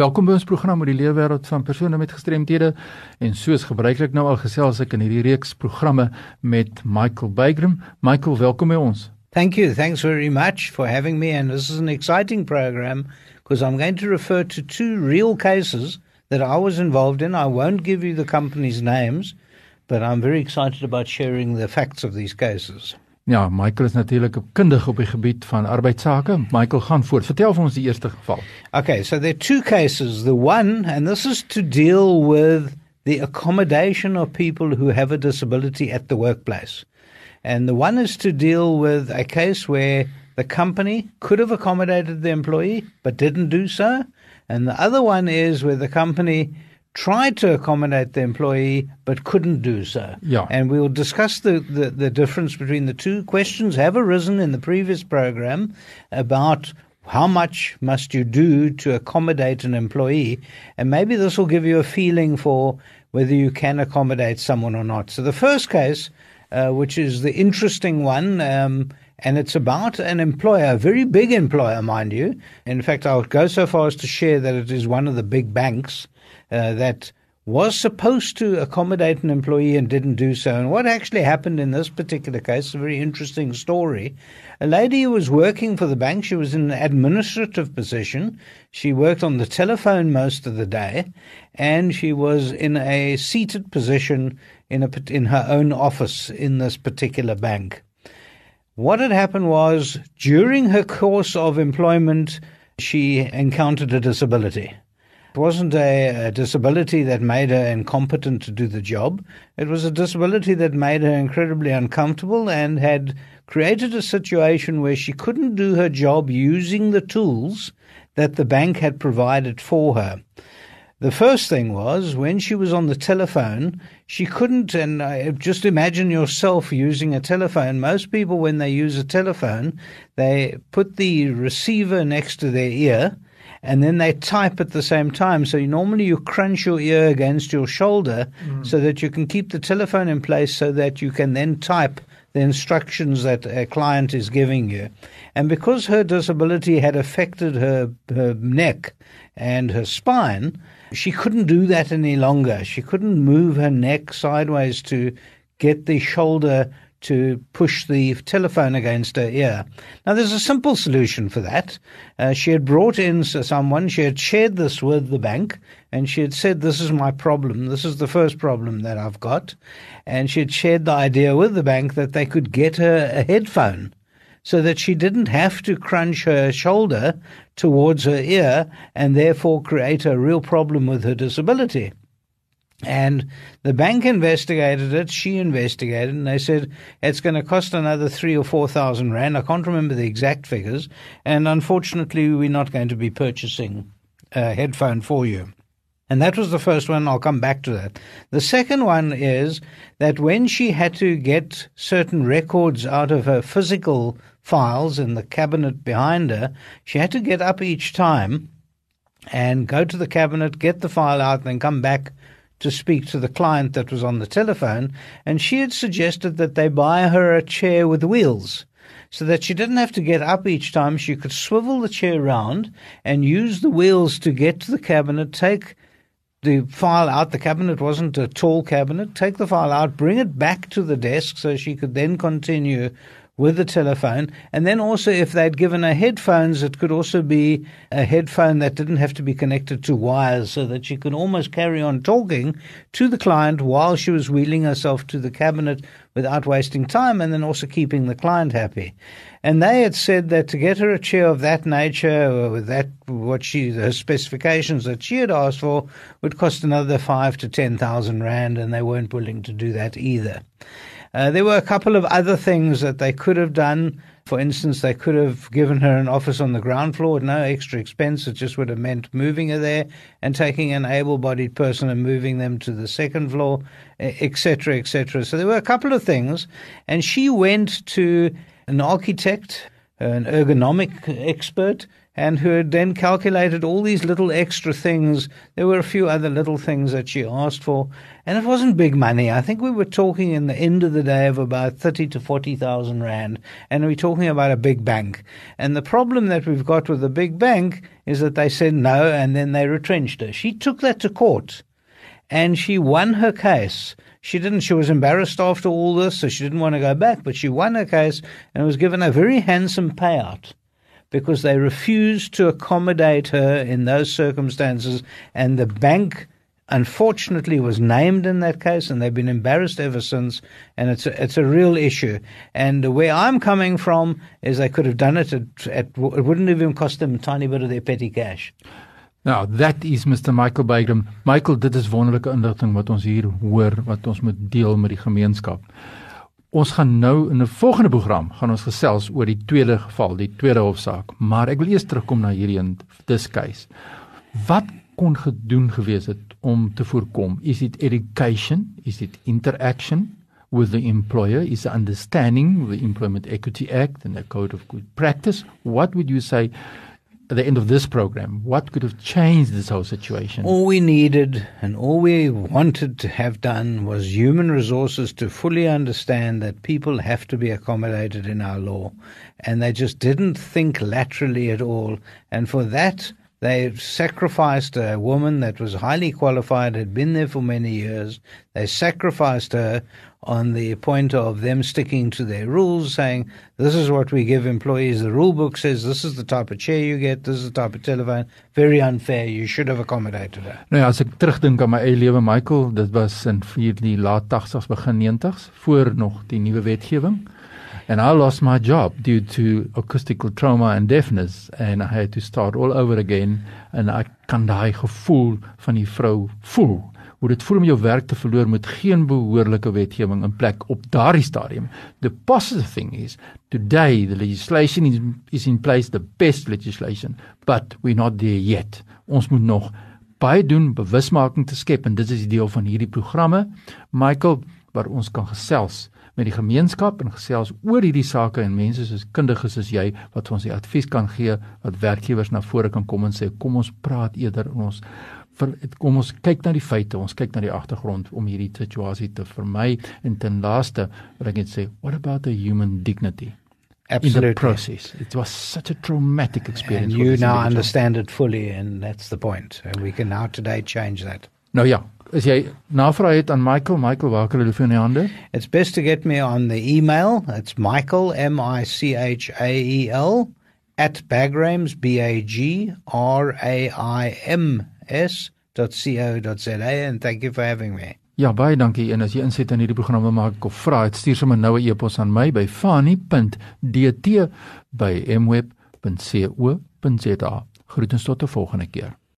Welkom by ons program oor die leefwêreld van persone met gestremthede en soos gebruiklik nou al gesels ek in hierdie reeks programme met Michael Bygram. Michael, welkom by ons. Thank you. Thanks very much for having me and this is an exciting program because I'm going to refer to two real cases that I was involved in. I won't give you the company's names, but I'm very excited about sharing the facts of these cases. Ja, Michael is natuurlik 'n kundige op die gebied van arbeidsake. Michael gaan voort. Vertel vir ons die eerste geval. Okay, so there are two cases. The one, and this is to deal with the accommodation of people who have a disability at the workplace. And the one is to deal with a case where the company could have accommodated the employee but didn't do so. And the other one is where the company tried to accommodate the employee but couldn't do so. Yeah. And we will discuss the, the, the difference between the two. Questions have arisen in the previous program about how much must you do to accommodate an employee? And maybe this will give you a feeling for whether you can accommodate someone or not. So the first case, uh, which is the interesting one, um, and it's about an employer, a very big employer, mind you. In fact, I would go so far as to share that it is one of the big banks uh, that was supposed to accommodate an employee and didn't do so. And what actually happened in this particular case, a very interesting story. A lady who was working for the bank, she was in an administrative position. She worked on the telephone most of the day, and she was in a seated position in, a, in her own office in this particular bank. What had happened was during her course of employment, she encountered a disability. It wasn't a, a, disability that made her incompetent to do the job. It was a disability that made her incredibly uncomfortable and had created a situation where she couldn't do her job using the tools that the bank had provided for her. The first thing was when she was on the telephone, she couldn't, and uh, just imagine yourself using a telephone. Most people, when they use a telephone, they put the receiver next to their ear and then they type at the same time. So you, normally you crunch your ear against your shoulder mm. so that you can keep the telephone in place so that you can then type the instructions that a client is giving you. And because her disability had affected her, her neck and her spine, she couldn't do that any longer. She couldn't move her neck sideways to get the shoulder to push the telephone against her ear. Now, there's a simple solution for that. Uh, she had brought in someone, she had shared this with the bank, and she had said, This is my problem. This is the first problem that I've got. And she had shared the idea with the bank that they could get her a headphone so that she didn't have to crunch her shoulder towards her ear and therefore create a real problem with her disability. And the bank investigated it. She investigated, and they said it's going to cost another three or four thousand rand. I can't remember the exact figures, and unfortunately, we're not going to be purchasing a headphone for you. And that was the first one. I'll come back to that. The second one is that when she had to get certain records out of her physical files in the cabinet behind her, she had to get up each time and go to the cabinet, get the file out, and then come back to speak to the client that was on the telephone, and she had suggested that they buy her a chair with wheels so that she didn't have to get up each time. She could swivel the chair round and use the wheels to get to the cabinet, take the file out. The cabinet wasn't a tall cabinet. Take the file out, bring it back to the desk so she could then continue with the telephone. And then also, if they'd given her headphones, it could also be a headphone that didn't have to be connected to wires so that she could almost carry on talking to the client while she was wheeling herself to the cabinet without wasting time and then also keeping the client happy. And they had said that to get her a chair of that nature, with that what she her specifications that she had asked for, would cost another five to ten thousand rand, and they weren't willing to do that either. Uh, there were a couple of other things that they could have done. For instance, they could have given her an office on the ground floor at no extra expense. It just would have meant moving her there and taking an able bodied person and moving them to the second floor, etc., etc. So there were a couple of things. And she went to an architect, an ergonomic expert, and who had then calculated all these little extra things. There were a few other little things that she asked for, and it wasn't big money. I think we were talking in the end of the day of about thirty to forty thousand rand, and we're talking about a big bank. And the problem that we've got with the big bank is that they said no, and then they retrenched her. She took that to court, and she won her case. She didn't. She was embarrassed after all this, so she didn't want to go back. But she won her case and was given a very handsome payout because they refused to accommodate her in those circumstances. And the bank, unfortunately, was named in that case, and they've been embarrassed ever since. And it's a, it's a real issue. And where I'm coming from is they could have done it at, at it wouldn't even cost them a tiny bit of their petty cash. Nou, that is Mr Michael Bygram. Michael, dit is wonderlike inligting wat ons hier hoor wat ons moet deel met die gemeenskap. Ons gaan nou in 'n volgende program gaan ons gesels oor die tweede geval, die tweede hofsaak, maar ek wil eers terugkom na hierdie this case. Wat kon gedoen gewees het om te voorkom? Is it education? Is it interaction with the employer? Is understanding the Employment Equity Act and the Code of Good Practice? What would you say at the end of this program, what could have changed this whole situation? All we needed and all we wanted to have done was human resources to fully understand that people have to be accommodated in our law. And they just didn't think laterally at all. And for that, they sacrificed a woman that was highly qualified, had been there for many years. They sacrificed her on the point of them sticking to their rules, saying, this is what we give employees. The rule book says this is the type of chair you get, this is the type of telephone. Very unfair. You should have accommodated her. Nou ja, as ek terugdink aan my eie lewe, Michael, dit was in die laat 80s begin 90s, voor nog die nuwe wetgewing. And I lost my job due to acoustical trauma and deafness and I had to start all over again and I kan daai gevoel van die vrou voel hoe dit voel om jou werk te verloor met geen behoorlike wetgewing in plek op daardie stadium. The positive thing is today the legislation is, is in place the best legislation but we're not there yet. Ons moet nog baie doen bewusmaking te skep en dit is die deel van hierdie programme. Michael waar ons kan gesels met die gemeenskap en gesels oor hierdie sake en mense soos kundiges soos jy wat ons die advies kan gee wat werkgewers na vore kan kom en sê kom ons praat eerder en ons kom ons kyk na die feite, ons kyk na die agtergrond om hierdie situasie te vermy. En ten laaste wil ek net sê what about the human dignity Absolutely. in the process? It was such a traumatic experience and you now understand it fully and that's the point. And we can now today change that. Nou ja as jy navraag het aan Michael Michael waar kan hulle vir die hande it's best to get me on the email it's michael m i c h a e l at bagrams b a g r a i m s.co.za and thank you for having me. Ja, baie dankie. En as jy inset in hierdie program wil maak of vra, stuur sommer nou 'n e-pos aan my by fani.dt by mweb.co.za. Groetens tot 'n volgende keer.